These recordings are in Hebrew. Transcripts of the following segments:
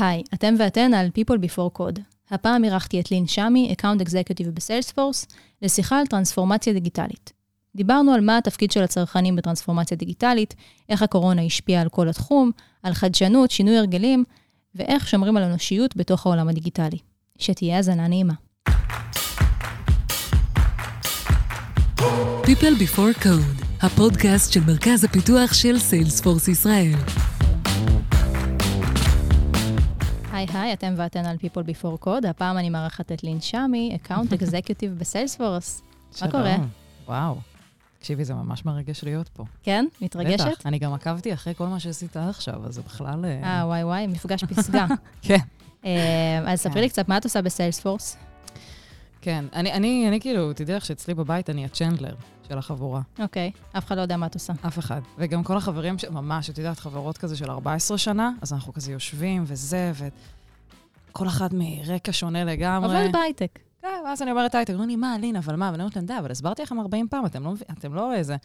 היי, אתם ואתן על People Before Code. הפעם אירחתי את לין שמי, account executive בסיילספורס, לשיחה על טרנספורמציה דיגיטלית. דיברנו על מה התפקיד של הצרכנים בטרנספורמציה דיגיטלית, איך הקורונה השפיעה על כל התחום, על חדשנות, שינוי הרגלים, ואיך שומרים על אנושיות בתוך העולם הדיגיטלי. שתהיה האזנה נעימה. People Before Code, הפודקאסט של מרכז הפיתוח של סיילספורס ישראל. היי היי, אתם ואתן על People Before Code, הפעם אני מארחת את לין שמי, account executive בסיילספורס. מה קורה? וואו. תקשיבי, זה ממש מרגש להיות פה. כן? מתרגשת? בטח, אני גם עקבתי אחרי כל מה שעשית עד עכשיו, אז זה בכלל... אה, וואי וואי, מפגש פסגה. כן. אה, אז ספרי כן. לי קצת, מה את עושה בסיילספורס? כן, אני, אני, אני כאילו, תדעי לך שאצלי בבית אני הצ'נדלר של החבורה. אוקיי, אף אחד לא יודע מה את עושה. אף אחד. וגם כל החברים, ש... ממש, את יודעת, חברות כזה של 14 שנה, אז אנחנו כזה יושבים וזה, וכל אחת מרקע שונה לגמרי. עובדת בהייטק. כן, ואז אני אומרת הייטק, אומרים לי, מה, לין, אבל מה? ואני אומרת להם, די, אבל הסברתי לכם 40 פעם, אתם לא, אתם לא איזה...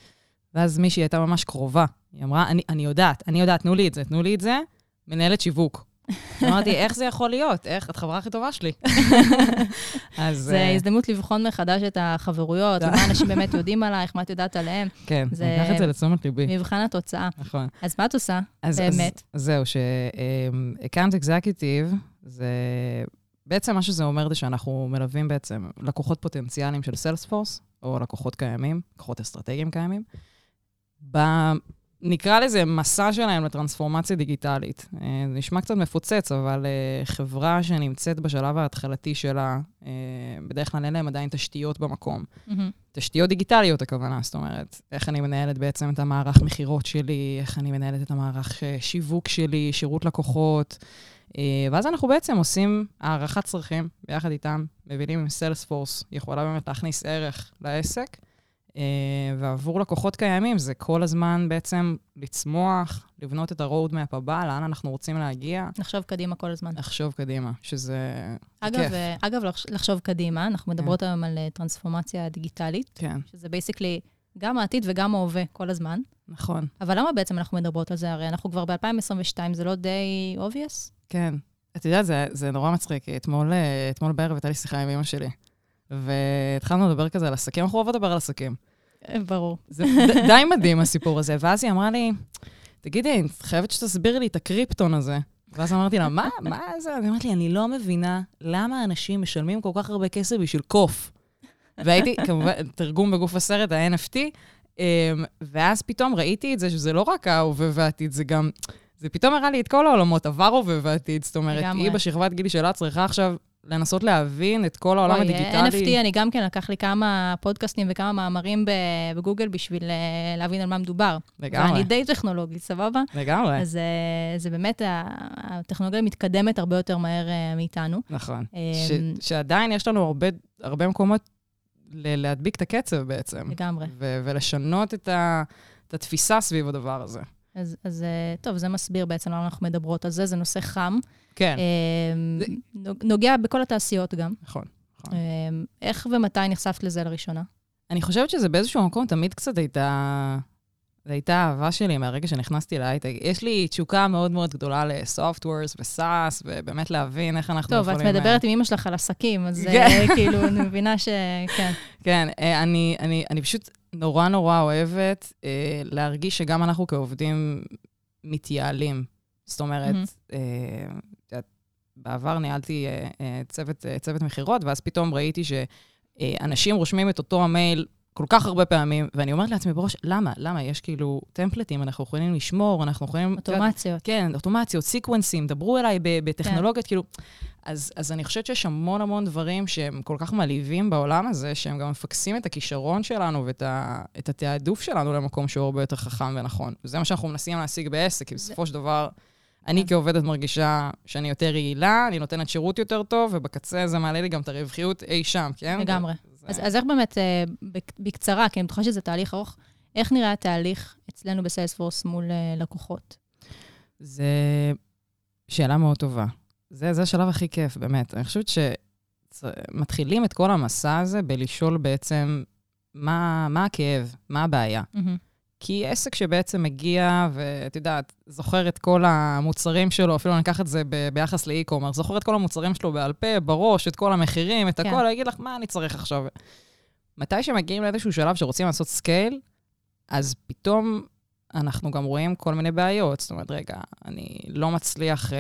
ואז מישהי הייתה ממש קרובה. היא אמרה, אני, אני יודעת, אני יודעת, תנו לי את זה, תנו לי את זה, מנהלת שיווק. אמרתי, איך זה יכול להיות? איך? את חברה הכי טובה שלי. אז... זה אה, הזדמנות לבחון מחדש את החברויות. מה אנשים באמת יודעים עלייך, מה את יודעת עליהם, כן, אני אקח את זה לתשומת ליבי. מבחן התוצאה. נכון. אז מה את עושה? באמת. זהו, ש-account executive זה... בעצם מה שזה אומר זה שאנחנו מלווים בעצם לקוחות פוטנציאליים של סיילספורס, או לקוחות קיימים, לקוחות אסטרטגיים קיימים. נקרא לזה מסע שלהם לטרנספורמציה דיגיטלית. אה, זה נשמע קצת מפוצץ, אבל אה, חברה שנמצאת בשלב ההתחלתי שלה, אה, בדרך כלל אין להם עדיין תשתיות במקום. מהמם. תשתיות דיגיטליות, הכוונה, זאת אומרת, איך אני מנהלת בעצם את המערך מכירות שלי, איך אני מנהלת את המערך שיווק שלי, שירות לקוחות. ואז אנחנו בעצם עושים הערכת צרכים ביחד איתם, מבינים אם סיילספורס יכולה באמת להכניס ערך לעסק, ועבור לקוחות קיימים זה כל הזמן בעצם לצמוח, לבנות את ה-roadmap הבא, לאן אנחנו רוצים להגיע, לחשוב קדימה כל הזמן. לחשוב קדימה, שזה אגב, כיף. אה, אגב, לחש- לחשוב קדימה, אנחנו מדברות היום על אה, טרנספורמציה דיגיטלית, כן, שזה basically גם העתיד וגם ההווה כל הזמן. נכון. אבל למה בעצם אנחנו מדברות על זה? הרי אנחנו כבר ב-2022, זה לא די obvious? כן. את יודעת, זה, זה נורא מצחיק. כי אתמול, אה, אתמול בערב הייתה לי שיחה עם אמא שלי, והתחלנו לדבר כזה על עסקים, אנחנו אוהבות לדבר על עסקים. אה, ברור. זה ד- די מדהים הסיפור הזה. ואז היא אמרה לי, תגידי, אני חייבת שתסבירי לי את הקריפטון הזה. ואז אמרתי לה, מה, מה זה? אז היא אמרת לי, אני לא מבינה למה אנשים משלמים כל כך הרבה כסף בשביל קוף. והייתי, כמובן, תרגום בגוף הסרט, ה-NFT, אמ, ואז פתאום ראיתי את זה, שזה לא רק ההווה והעתיד, זה גם... זה פתאום הראה לי את כל העולמות, עבר, הווה ועתיד. זאת אומרת. היא בשכבת גיל שלה צריכה עכשיו לנסות להבין את כל העולם וואי, הדיגיטלי. NFT, אני גם כן, לקח לי כמה פודקאסטים וכמה מאמרים בגוגל בשביל אה, להבין על מה מדובר. לגמרי, ואני די טכנולוגית, סבבה? לגמרי. אז אה, זה באמת, הטכנולוגיה מתקדמת הרבה יותר מהר אה, מאיתנו. נכון. ש, שעדיין יש לנו הרבה, הרבה מקומות ל- להדביק את הקצב בעצם. לגמרי. ו- ולשנות את, ה- את התפיסה סביב הדבר הזה. אז, אז טוב, זה מסביר בעצם למה אנחנו מדברות על זה, זה נושא חם. כן, אה, זה- נוג- נוגע בכל התעשיות גם. נכון. נכון. אה, איך ומתי נחשפת לזה לראשונה? אני חושבת שזה באיזשהו מקום תמיד קצת הייתה... זו הייתה אהבה שלי מהרגע שנכנסתי להייטק. יש לי תשוקה מאוד מאוד גדולה לסופטוורס וסאס, ובאמת להבין איך אנחנו טוב, את יכולים... מדברת עם אמא שלך על עסקים, אז כן. אה, כאילו, אני מבינה ש... כן. כן, אה, אני, אני, אני פשוט נורא נורא אוהבת אה, להרגיש שגם אנחנו כעובדים מתייעלים. זאת אומרת. אה, את יודעת, בעבר ניהלתי אה, אה, צוות, אה, צוות מכירות, ואז פתאום ראיתי שאנשים רושמים את אותו המייל כל כך הרבה פעמים, ואני אומרת לעצמי בראש, למה? למה? יש כאילו טמפלטים, אנחנו יכולים לשמור, אנחנו יכולים... את אוטומציות. כן, אוטומציות, סיקוונסים, דברו אליי בטכנולוגיות, כאילו... אז, אז אני חושבת שיש המון המון דברים שהם כל כך מעליבים בעולם הזה, שהם גם מפקסים את הכישרון שלנו ואת ה, את התעדוף שלנו למקום שהוא הרבה יותר חכם ונכון. וזה מה שאנחנו מנסים להשיג בעסק, כי בסופו של דבר, אני. כעובדת מרגישה שאני יותר יעילה, אני נותנת שירות יותר טוב, ובקצה זה מעלה לי גם את הרווחיות אי שם, כן? לגמרי. זה- אז, אז איך באמת, אה, בק- בקצרה, כי אני בטוחה שזה תהליך ארוך, איך נראה התהליך אצלנו בסיילספורס מול אה, לקוחות? זה שאלה מאוד טובה. זה, זה השלב הכי כיף, באמת. אני חושבת שמתחילים את כל המסע הזה בלשאול בעצם מה, מה הכאב, מה הבעיה. מהמם. כי עסק שבעצם מגיע, ואת יודעת, זוכר את כל המוצרים שלו, אפילו אני אקח את זה ב- ביחס ל e-commerce, זוכר את כל המוצרים שלו בעל פה, בראש, את כל המחירים, את כן. הכל, להגיד לך, מה אני צריך עכשיו? מתי שמגיעים לאיזשהו שלב שרוצים לעשות scale, אז פתאום אנחנו גם רואים כל מיני בעיות. זאת אומרת, רגע, אני לא מצליח אה,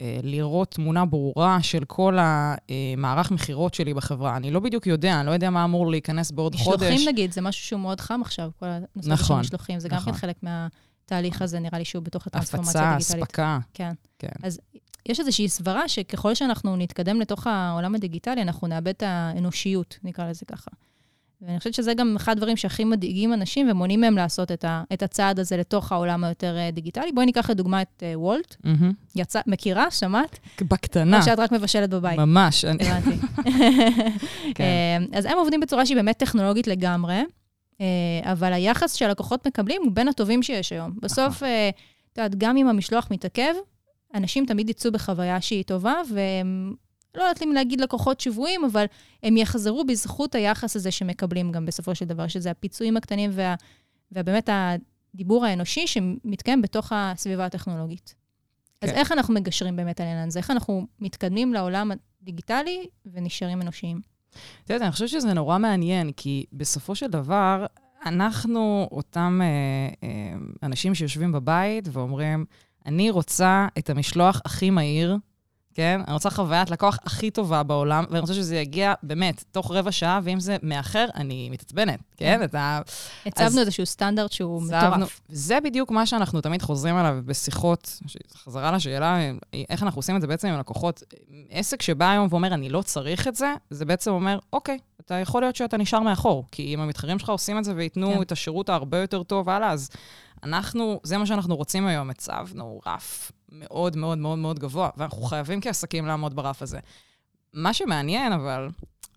אה, לראות תמונה ברורה של כל המערך מכירות שלי בחברה. אני לא בדיוק יודע, אני לא יודע מה אמור להיכנס בעוד חודש. משלוחים נגיד, זה משהו שהוא מאוד חם עכשיו, כל הנושא הזה של נכון, משלוחים. זה גם נכון. כן חלק מהתהליך הזה, נראה לי שהוא בתוך הטרנספורמציה הפצה, הדיגיטלית. אספקה. כן. כן. אז יש איזושהי סברה שככל שאנחנו נתקדם לתוך העולם הדיגיטלי, אנחנו נאבד את האנושיות, נקרא לזה ככה. ואני חושבת שזה גם אחד הדברים שהכי מדאיגים אנשים ומונעים מהם לעשות את, ה, את הצעד הזה לתוך העולם היותר אה, דיגיטלי. בואי ניקח לדוגמה את אה, וולט. מהמם. יצא, מכירה? שמעת? בקטנה, או שאת רק מבשלת בבית? ממש. אני- הבנתי. כן. אה, אז הם עובדים בצורה שהיא באמת טכנולוגית לגמרי, אה, אבל היחס שהלקוחות מקבלים הוא בין הטובים שיש היום. נכון. בסוף, את יודעת, גם אם המשלוח מתעכב, אנשים תמיד יצאו בחוויה שהיא טובה, והם, לא יודעת אם להגיד לקוחות שבויים, אבל הם יחזרו בזכות היחס הזה שמקבלים גם בסופו של דבר, שזה הפיצויים הקטנים וה, ובאמת הדיבור האנושי שמתקיים בתוך הסביבה הטכנולוגית. אז כן. איך אנחנו מגשרים באמת על העניין הזה? איך אנחנו מתקדמים לעולם הדיגיטלי ונשארים אנושיים? את יודעת, אני חושבת שזה נורא מעניין, כי בסופו של דבר, אנחנו אותם אה, אה, אנשים שיושבים בבית ואומרים, אני רוצה את המשלוח הכי מהיר, כן? אני רוצה חוויית לקוח הכי טובה בעולם, ואני רוצה שזה יגיע באמת תוך רבע שעה, ואם זה מאחר, אני מתעצבנת, כן? כן. את ה... הצבנו איזשהו סטנדרט שהוא הצבנו- מטורף. זה בדיוק מה שאנחנו תמיד חוזרים עליו בשיחות, חזרה לשאלה, איך אנחנו עושים את זה בעצם עם לקוחות. עסק שבא היום ואומר, אני לא צריך את זה, זה בעצם אומר, אוקיי, אתה יכול להיות שאתה נשאר מאחור, כי אם המתחרים שלך עושים את זה וייתנו כן. את השירות ההרבה יותר טוב הלאה, אז אנחנו, זה מה שאנחנו רוצים היום, הצבנו רף מאוד מאוד מאוד מאוד גבוה, ואנחנו חייבים כעסקים לעמוד ברף הזה. מה שמעניין, אבל,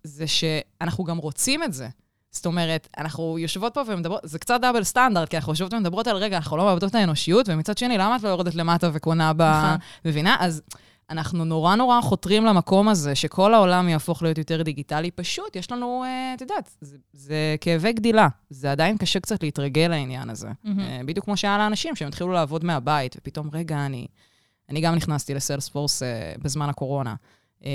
זה שאנחנו גם רוצים את זה. זאת אומרת, אנחנו יושבות פה ומדברות, זה קצת דאבל סטנדרט, כי אנחנו יושבות ומדברות על, רגע, אנחנו לא מאבדות את האנושיות, ומצד שני, למה את לא יורדת למטה וקונה ב... נכון. מבינה? אז אנחנו נורא נורא חותרים למקום הזה, שכל העולם יהפוך להיות יותר דיגיטלי. פשוט, יש לנו, אה, את יודעת, זה, זה כאבי גדילה. זה עדיין קשה קצת להתרגל לעניין הזה. אה, בדיוק כמו שהיה לאנשים, שהם התחילו לעבוד מהבית, ופתאום, רגע, אני, אני גם נכנסתי לסיילספורס אה, בזמן הקורונה. אה,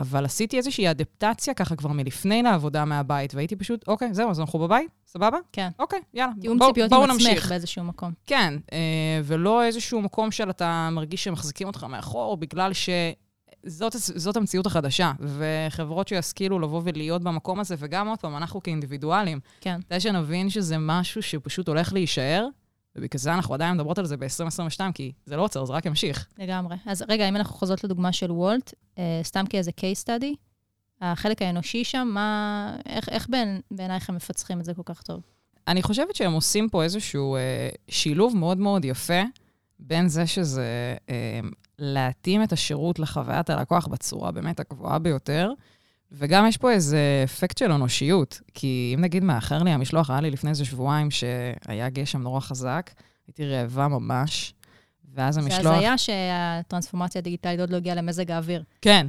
אבל עשיתי איזושהי אדפטציה ככה כבר מלפני לעבודה מהבית, והייתי פשוט, אוקיי, זהו, אז אנחנו בבית? סבבה? כן. אוקיי, יאללה. תיאום בואו- ציפיות בואו עם עצמך נמשיך. באיזשהו מקום. כן, אה, ולא איזשהו מקום של אתה מרגיש שמחזיקים אותך מאחור, בגלל שזאת זאת המציאות החדשה. וחברות שישכילו לבוא ולהיות במקום הזה, וגם עוד פעם, אנחנו כאינדיבידואלים, כן. כדי שנבין שזה משהו שפשוט הולך להישאר, ובגלל זה אנחנו עדיין מדברות על זה ב-2022, כי זה לא עוצר, זה רק ימשיך. לגמרי. אז רגע, אם אנחנו חוזרות לדוגמה של וולט, אה, סתם כאיזה case study, החלק האנושי שם, מה, איך, איך בעינייך הם מפצחים את זה כל כך טוב? אני חושבת שהם עושים פה איזשהו אה, שילוב מאוד מאוד יפה בין זה שזה אה, להתאים את השירות לחוויית הלקוח בצורה באמת הגבוהה ביותר, וגם יש פה איזה אפקט של אנושיות, כי אם נגיד מאחר לי המשלוח, היה לי לפני איזה שבועיים שהיה גשם נורא חזק, הייתי רעבה ממש, ואז זה המשלוח... הזיה שהטרנספורמציה הדיגיטלית עוד לא הגיעה למזג האוויר. כן.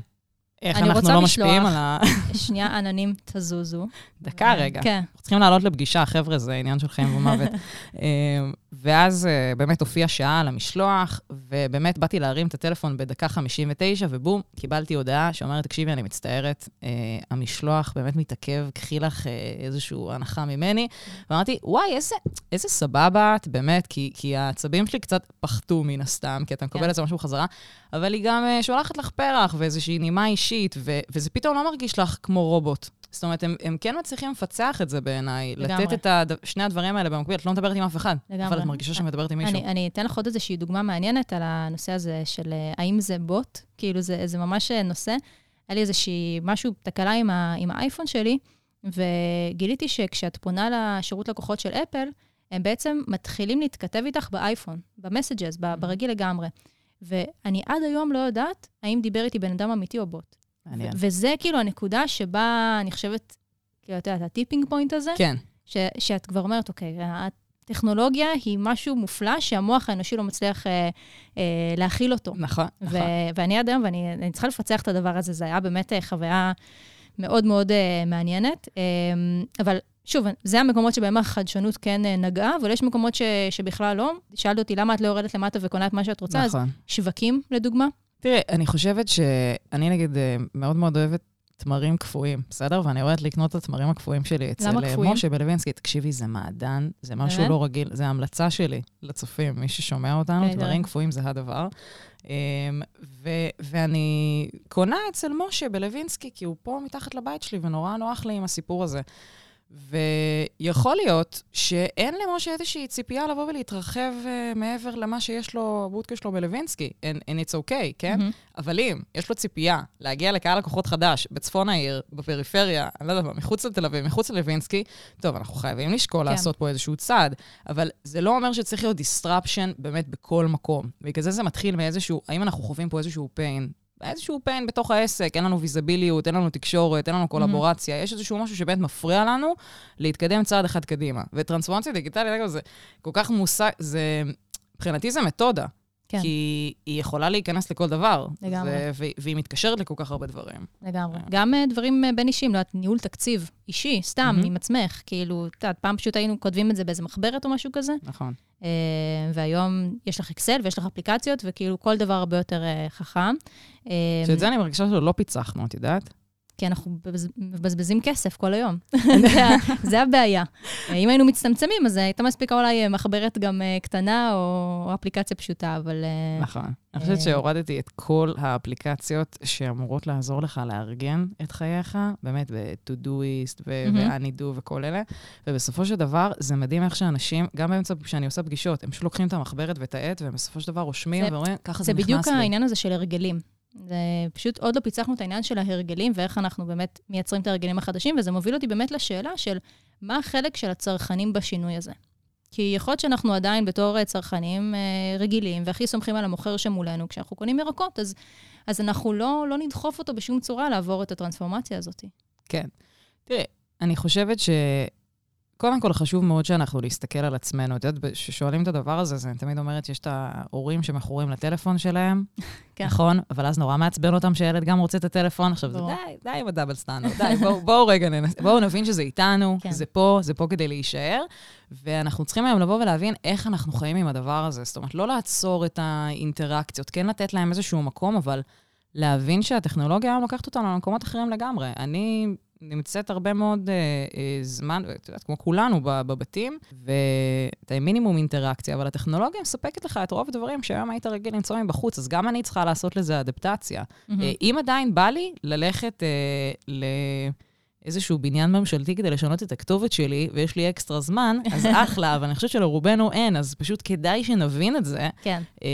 איך אנחנו לא. משפיעים על ה... שנייה, עננים, תזוזו. דקה רגע. כן. צריכים לעלות לפגישה, חבר'ה, זה עניין של חיים ומוות. ואז אה, באמת הופיעה שעה על המשלוח, ובאמת באתי להרים את הטלפון בדקה 59, ובום, קיבלתי הודעה שאומרת, תקשיבי, אני מצטערת, אה, המשלוח באמת מתעכב, קחי לך אה, איזושהי הנחה ממני. ואמרתי, וואי, איזה, איזה סבבה את, באמת, כי, כי העצבים שלי קצת פחתו מן הסתם, כי אתה מקבל כן. את זה משהו בחזרה, אבל היא גם אה, שולחת לך פרח ואיזושהי נימה אישית, ו- וזה פתאום לא מרגיש לך כמו רובוט. זאת אומרת, הם, הם כן מצליחים לפצח את זה בעיניי, לגמרי. לתת את הד... שני הדברים האלה במקביל. את לא מדברת עם אף אחד, לגמרי. אבל את מרגישה שאת מדברת עם מישהו. אני, אני אתן לך עוד איזושהי דוגמה מעניינת על הנושא הזה של אה, האם זה בוט, כאילו זה, זה ממש אה, נושא. היה לי איזושהי משהו, תקלה עם, ה, עם האייפון שלי, וגיליתי שכשאת פונה לשירות לקוחות של אפל, הם בעצם מתחילים להתכתב איתך באייפון, ב Messages, ב- ברגיל לגמרי. ואני עד היום לא יודעת האם דיבר איתי בן אדם אמיתי או בוט. מעניין. וזה כאילו הנקודה שבה אני חושבת, כאילו, את יודעת, ה tipping point הזה, כן, ש, שאת כבר אומרת, אוקיי, הטכנולוגיה היא משהו מופלא שהמוח האנושי לא מצליח אה, אה, להכיל אותו. נכון, נכון. ו- ואני עד היום, ואני אני צריכה לפצח את הדבר הזה, זה היה באמת אה, חוויה מאוד מאוד אה, מעניינת. אה, אבל שוב, זה המקומות שבהם החדשנות כן אה, נגעה, אבל יש מקומות ש, שבכלל לא. שאלת אותי למה את לא יורדת למטה וקונה את מה שאת רוצה, נכון. אז שווקים, לדוגמה. תראי, אני חושבת שאני נגיד אה, מאוד מאוד אוהבת תמרים קפואים, בסדר? ואני אוהבת לקנות את התמרים הקפואים שלי אצל אה? משה בלווינסקי. תקשיבי, זה מעדן, זה משהו באמת? לא רגיל, זה ההמלצה שלי לצופים, מי ששומע אותנו, נהדר. תמרים קפואים זה הדבר. אמ, ו- ואני קונה אצל משה בלווינסקי, כי הוא פה מתחת לבית שלי, ונורא נוח לי עם הסיפור הזה. ויכול להיות שאין למשה איזושהי ציפייה לבוא ולהתרחב uh, מעבר למה שיש לו, בודקה שלו בלווינסקי, and, and it's okay, כן? מהמם. אבל אם יש לו ציפייה להגיע לקהל לקוחות חדש בצפון העיר, בפריפריה, אני לא יודעת מה, מחוץ לתל אביב, מחוץ ללווינסקי, טוב, אנחנו חייבים לשקול כן. לעשות פה איזשהו צעד, אבל זה לא אומר שצריך להיות disruption באמת בכל מקום. בגלל זה זה מתחיל מאיזשהו, האם אנחנו חווים פה איזשהו pain? איזשהו pain בתוך העסק, אין לנו ויזביליות, אין לנו תקשורת, אין לנו קולבורציה, יש איזשהו משהו שבאמת מפריע לנו להתקדם צעד אחד קדימה. וטרנספורמציה דיגיטלית, אגב, זה כל כך מושג, זה, מבחינתי זה מתודה. כן. כי היא יכולה להיכנס לכל דבר. לגמרי. זה- והיא מתקשרת לכל כך הרבה דברים. לגמרי. גם אה, דברים אה, בין אישיים, לא יודעת, ניהול תקציב אישי, סתם, מהמם. עם עצמך. כאילו, את יודעת, פעם פשוט היינו כותבים את זה באיזה מחברת או משהו כזה, נכון. אה, והיום יש לך אקסל ויש לך אפליקציות, וכאילו כל דבר הרבה יותר אה, חכם. אה, שאת זה אני מרגישה שלא פיצחנו, את יודעת? כי אנחנו מבז- מבזבזים כסף כל היום. זה זה הבעיה. אם היינו מצטמצמים, אז הייתה מספיקה אולי אה, מחברת גם אה, קטנה או אפליקציה פשוטה, אבל... אה, נכון. אני חושבת. שהורדתי את כל האפליקציות שאמורות לעזור לך לארגן את חייך, באמת ב-to-doist ו- מהמם. ו-any-do וכל אלה, ובסופו של דבר, זה מדהים איך שאנשים, גם באמצע, כשאני עושה פגישות, הם פשוט לוקחים את המחברת ואת העט, והם בסופו של דבר רושמים זה- ואומרים, ככה זה זה נכנס לי. בדיוק העניין הזה של הרגלים. זה פשוט עוד לא פיצחנו את העניין של ההרגלים ואיך אנחנו באמת מייצרים את ההרגלים החדשים, וזה מוביל אותי באמת לשאלה של מה החלק של הצרכנים בשינוי הזה. כי יכול להיות שאנחנו עדיין בתור אה, צרכנים אה, רגילים, והכי סומכים על המוכר שמולנו, כשאנחנו קונים ירקות, אז, אז אנחנו לא, לא נדחוף אותו בשום צורה לעבור את הטרנספורמציה הזאת. כן. תראי, אני חושבת ש... קודם כל, חשוב מאוד שאנחנו נסתכל על עצמנו. את יודעת, כששואלים את הדבר הזה, אז אני תמיד אומרת שיש את ההורים שמכורים לטלפון שלהם, כן. נכון? אבל אז נורא מעצבן אותם שהילד גם רוצה את הטלפון. עכשיו, זה. די, די עם הדאבל סטנדרט, די, בואו בוא רגע ננס... בואו נבין שזה איתנו, כן. זה פה, זה פה כדי להישאר, ואנחנו צריכים היום לבוא ולהבין איך אנחנו חיים עם הדבר הזה. זאת אומרת, לא לעצור את האינטראקציות, כן לתת להם איזשהו מקום, אבל להבין שהטכנולוגיה היום לוקחת אותנו למקומות אחרים לגמרי. אני נמצאת הרבה מאוד אה, אה, זמן, ואת יודעת, כמו כולנו ב- בבתים, ואת מינימום אינטראקציה, אבל הטכנולוגיה מספקת לך את רוב הדברים שהיום היית רגיל למצוא מבחוץ, אז גם אני צריכה לעשות לזה אדפטציה. אה, אם עדיין בא לי ללכת אה, ל... איזשהו בניין ממשלתי כדי לשנות את הכתובת שלי, ויש לי אקסטרה זמן, אז אחלה, אבל אני חושבת שלרובנו אין, אז פשוט כדאי שנבין את זה, כן. אה,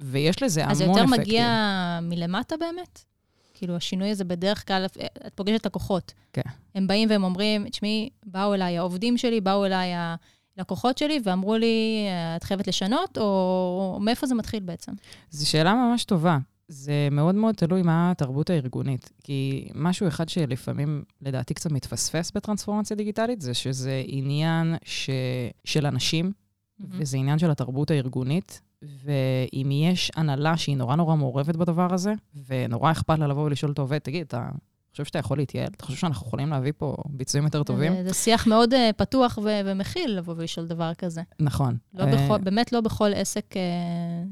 ויש לזה המון אז זה אפקטים. יותר מגיע מלמטה באמת? כאילו, השינוי הזה בדרך כלל, את פוגשת לקוחות. כן. הם באים והם אומרים, תשמעי, באו אליי העובדים שלי, באו אליי הלקוחות שלי, ואמרו לי, את חייבת לשנות, או מאיפה זה מתחיל בעצם? זו שאלה ממש טובה. זה מאוד מאוד תלוי מה התרבות הארגונית. כי משהו אחד שלפעמים, לדעתי, קצת מתפספס בטרנספורמציה דיגיטלית, זה שזה עניין ש... של אנשים, וזה עניין של התרבות הארגונית. ואם יש הנהלה שהיא נורא נורא מעורבת בדבר הזה, ונורא אכפת לה לבוא ולשאול את העובד, תגיד, אתה חושב שאתה יכול להתייעל? אתה חושב שאנחנו יכולים להביא פה ביצועים יותר טובים? זה, זה שיח מאוד אה, פתוח ו- ומכיל לבוא ולשאול דבר כזה. נכון. לא אה, בכל, באמת לא בכל עסק אה,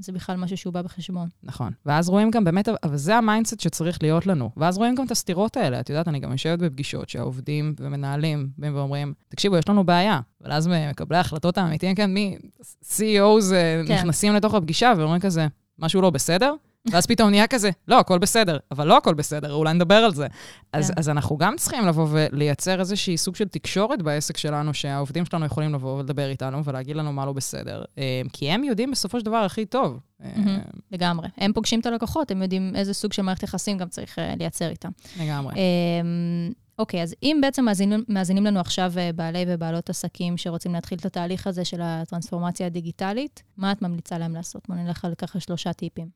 זה בכלל משהו שהוא בא בחשבון. נכון. ואז רואים גם באמת, אבל זה ה mindset שצריך להיות לנו. ואז רואים גם את הסתירות האלה. את יודעת, אני גם יושבת בפגישות שהעובדים ומנהלים באים ואומרים, תקשיבו, יש לנו בעיה. אבל אז מקבלי ההחלטות האמיתיים, כן, מי, CEOs אה, כן. נכנסים לתוך הפגישה ואומרים כזה, משהו לא בסדר? ואז פתאום נהיה כזה, לא, הכל בסדר, אבל לא הכל בסדר, אולי נדבר על זה. אז, כן. אז אנחנו גם צריכים לבוא ולייצר איזושהי סוג של תקשורת בעסק שלנו, שהעובדים שלנו יכולים לבוא ולדבר איתנו ולהגיד לנו מה לא בסדר, אה, כי הם יודעים בסופו של דבר הכי טוב. אה. לגמרי. הם פוגשים את הלקוחות, הם יודעים איזה סוג של מערכת יחסים גם צריך uh, לייצר איתם. לגמרי. אוקיי, אז אם בעצם מאזינים, מאזינים לנו עכשיו אה, בעלי ובעלות עסקים שרוצים להתחיל את התהליך הזה של הטרנספורמציה הדיגיטלית, מה את ממליצה להם לעשות? בוא נלך על ככה שלושה טיפים.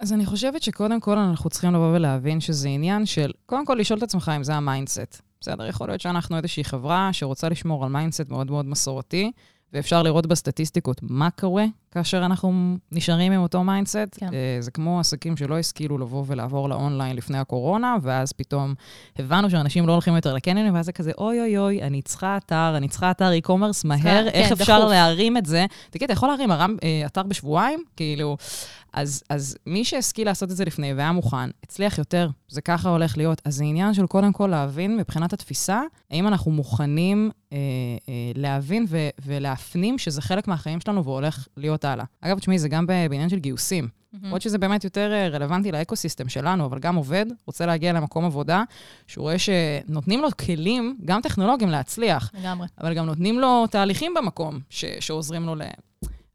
אז אני חושבת שקודם כל אנחנו צריכים לבוא ולהבין שזה עניין של, קודם כל לשאול את עצמך אם זה ה mindset. בסדר, יכול להיות שאנחנו איזושהי חברה שרוצה לשמור על mindset מאוד מאוד מסורתי, ואפשר לראות בסטטיסטיקות מה קורה כאשר אנחנו נשארים עם אותו mindset. כן. אה, זה כמו עסקים שלא השכילו לבוא ולעבור לאונליין לפני הקורונה, ואז פתאום הבנו שאנשים לא הולכים יותר לקניונים, ואז זה כזה, אוי אוי אוי, אני צריכה אתר, אני צריכה אתר e-commerce מהר, איך כן, אפשר דחוף. להרים את זה? תגיד, אתה יכול להרים הרם- אה, אתר בשבועיים? כאילו... אז, אז מי שהשכיל לעשות את זה לפני והיה מוכן, הצליח יותר, זה ככה הולך להיות. אז זה עניין של קודם כל להבין מבחינת התפיסה, האם אנחנו מוכנים אה, אה, להבין ו- ולהפנים שזה חלק מהחיים שלנו והולך להיות הלאה. אגב, תשמעי, זה גם בעניין של גיוסים. למרות שזה באמת יותר אה, רלוונטי לאקוסיסטם שלנו, אבל גם עובד רוצה להגיע למקום עבודה, שהוא רואה שנותנים לו כלים, גם טכנולוגיים, להצליח. לגמרי. אבל גם נותנים לו תהליכים במקום ש- שעוזרים לו ל...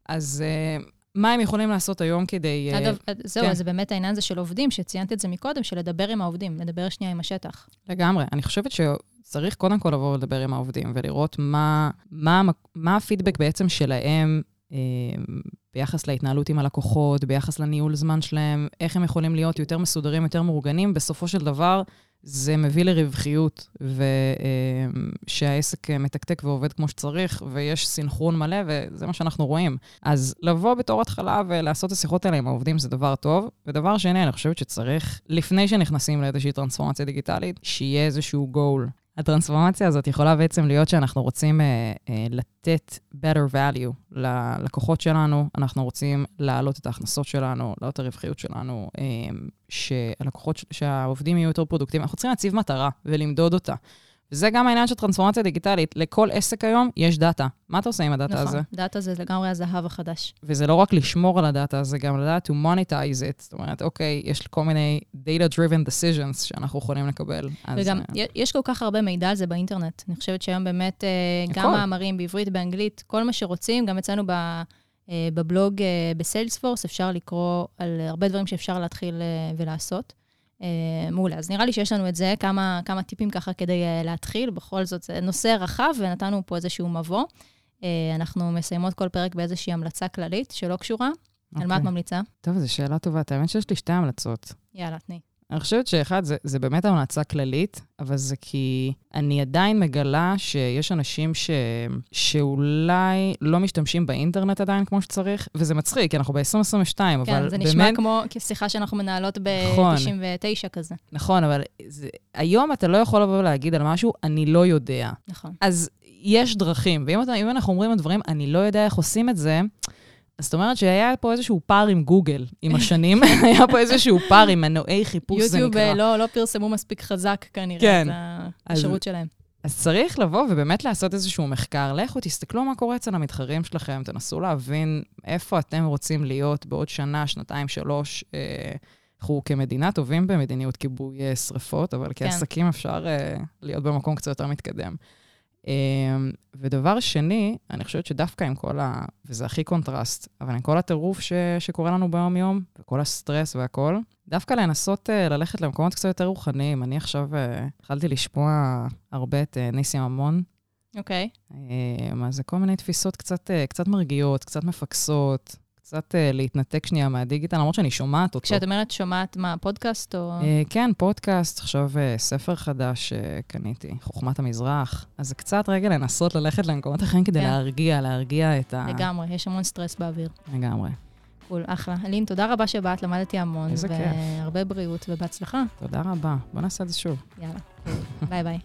אז uh, מה הם יכולים לעשות היום כדי... אה, אגב, זהו, כן. אז זה באמת העניין הזה של עובדים, שציינת את זה מקודם, של לדבר עם העובדים, לדבר שנייה עם השטח. לגמרי. אני חושבת שצריך קודם כל לבוא ולדבר עם העובדים ולראות מה, מה, מה הפידבק בעצם שלהם ביחס להתנהלות עם הלקוחות, ביחס לניהול זמן שלהם, איך הם יכולים להיות יותר מסודרים, יותר מאורגנים. בסופו של דבר, זה מביא לרווחיות, ושהעסק מתקתק ועובד כמו שצריך, ויש סינכרון מלא, וזה מה שאנחנו רואים. אז לבוא בתור התחלה ולעשות את השיחות האלה עם העובדים זה דבר טוב. ודבר שני, אני חושבת שצריך, לפני שנכנסים לאיזושהי טרנספורמציה דיגיטלית, שיהיה איזשהו goal. הטרנספורמציה הזאת יכולה בעצם להיות שאנחנו רוצים אה, אה, לתת better value ללקוחות שלנו, אנחנו רוצים להעלות את ההכנסות שלנו, להעלות את הרווחיות שלנו, אה, שהלקוחות, שהעובדים יהיו יותר פרודוקטיביים. אנחנו צריכים להציב מטרה ולמדוד אותה. וזה גם העניין של טרנספורמציה דיגיטלית. לכל עסק היום יש דאטה. מה אתה עושה עם הדאטה הזה? נכון, דאטה זה לגמרי הזהב החדש. וזה לא רק לשמור על הדאטה, זה גם לדעת to monetize it. זאת אומרת, אוקיי, יש כל מיני data-driven decisions שאנחנו יכולים לקבל. אז, וגם, אה, י- יש כל כך הרבה מידע על זה באינטרנט. אני חושבת שהיום באמת, אה, גם הכל. מאמרים בעברית, באנגלית, כל מה שרוצים, גם אצלנו ב, אה, בבלוג אה, ב Salesforce, אפשר לקרוא על הרבה דברים שאפשר להתחיל אה, ולעשות. אה, מעולה. אז נראה לי שיש לנו את זה, כמה, כמה טיפים ככה כדי אה, להתחיל. בכל זאת, זה נושא רחב, ונתנו פה איזשהו מבוא. אה, אנחנו מסיימות כל פרק באיזושהי המלצה כללית שלא קשורה. על מה את אוקיי. ממליצה? טוב, זו שאלה טובה. האמת שיש לי שתי המלצות. יאללה, תני. אני חושבת שאחד, זה, זה באמת המלצה כללית, אבל זה כי אני עדיין מגלה שיש אנשים ש, שאולי לא משתמשים באינטרנט עדיין כמו שצריך, וזה מצחיק, כי אנחנו ב-2022, כן, אבל זה באמת... נשמע כמו כשיחה שאנחנו מנהלות נכון. ב-99 כזה. נכון, אבל זה, היום אתה לא יכול לבוא ולהגיד על משהו, אני לא יודע. נכון. אז יש דרכים, ואם אתה, אנחנו אומרים על דברים, אני לא יודע איך עושים את זה, זאת אומרת שהיה פה איזשהו פער עם גוגל עם השנים, היה פה איזשהו פער עם מנועי חיפוש, זה יוטיוב נקרא. אה, לא, לא פרסמו מספיק חזק כנראה כן. את אז- השירות שלהם. אז צריך לבוא ובאמת לעשות איזשהו מחקר. לכו, תסתכלו מה קורה אצל המתחרים שלכם, תנסו להבין איפה אתם רוצים להיות בעוד שנה, שנתיים, שלוש. אה, אנחנו כמדינה טובים במדיניות כיבוי אה, שרפות, אבל כן. כעסקים אפשר להיות במקום קצת יותר מתקדם. אה, ודבר שני, אני חושבת שדווקא עם כל ה... וזה הכי קונטרסט, אבל עם כל הטירוף ש... שקורה לנו ביום-יום, וכל הסטרס והכל, דווקא לנסות אה, ללכת למקומות קצת יותר רוחניים. אני עכשיו אה, התחלתי לשמוע הרבה את אה, ניסים אמון, אוקיי. אה, אז זה כל מיני תפיסות קצת, קצת מרגיעות, קצת מפקסות, קצת אה, להתנתק שנייה מהדיגיטל, למרות שאני שומעת אותו. כשאת אומרת שומעת מה, פודקאסט או... אה, כן, פודקאסט, עכשיו אה, ספר חדש שקניתי, חוכמת המזרח. אז זה קצת רגע לנסות ללכת למקומות אחרים כדי כן. להרגיע, להרגיע את ה... לגמרי, יש המון סטרס באוויר. לגמרי. Cool, אחלה. אלין, תודה רבה שבאת, למדתי המון. איזה כיף. והרבה בריאות ובהצלחה. תודה רבה. בוא נעשה את זה שוב. יאללה. ביי ביי.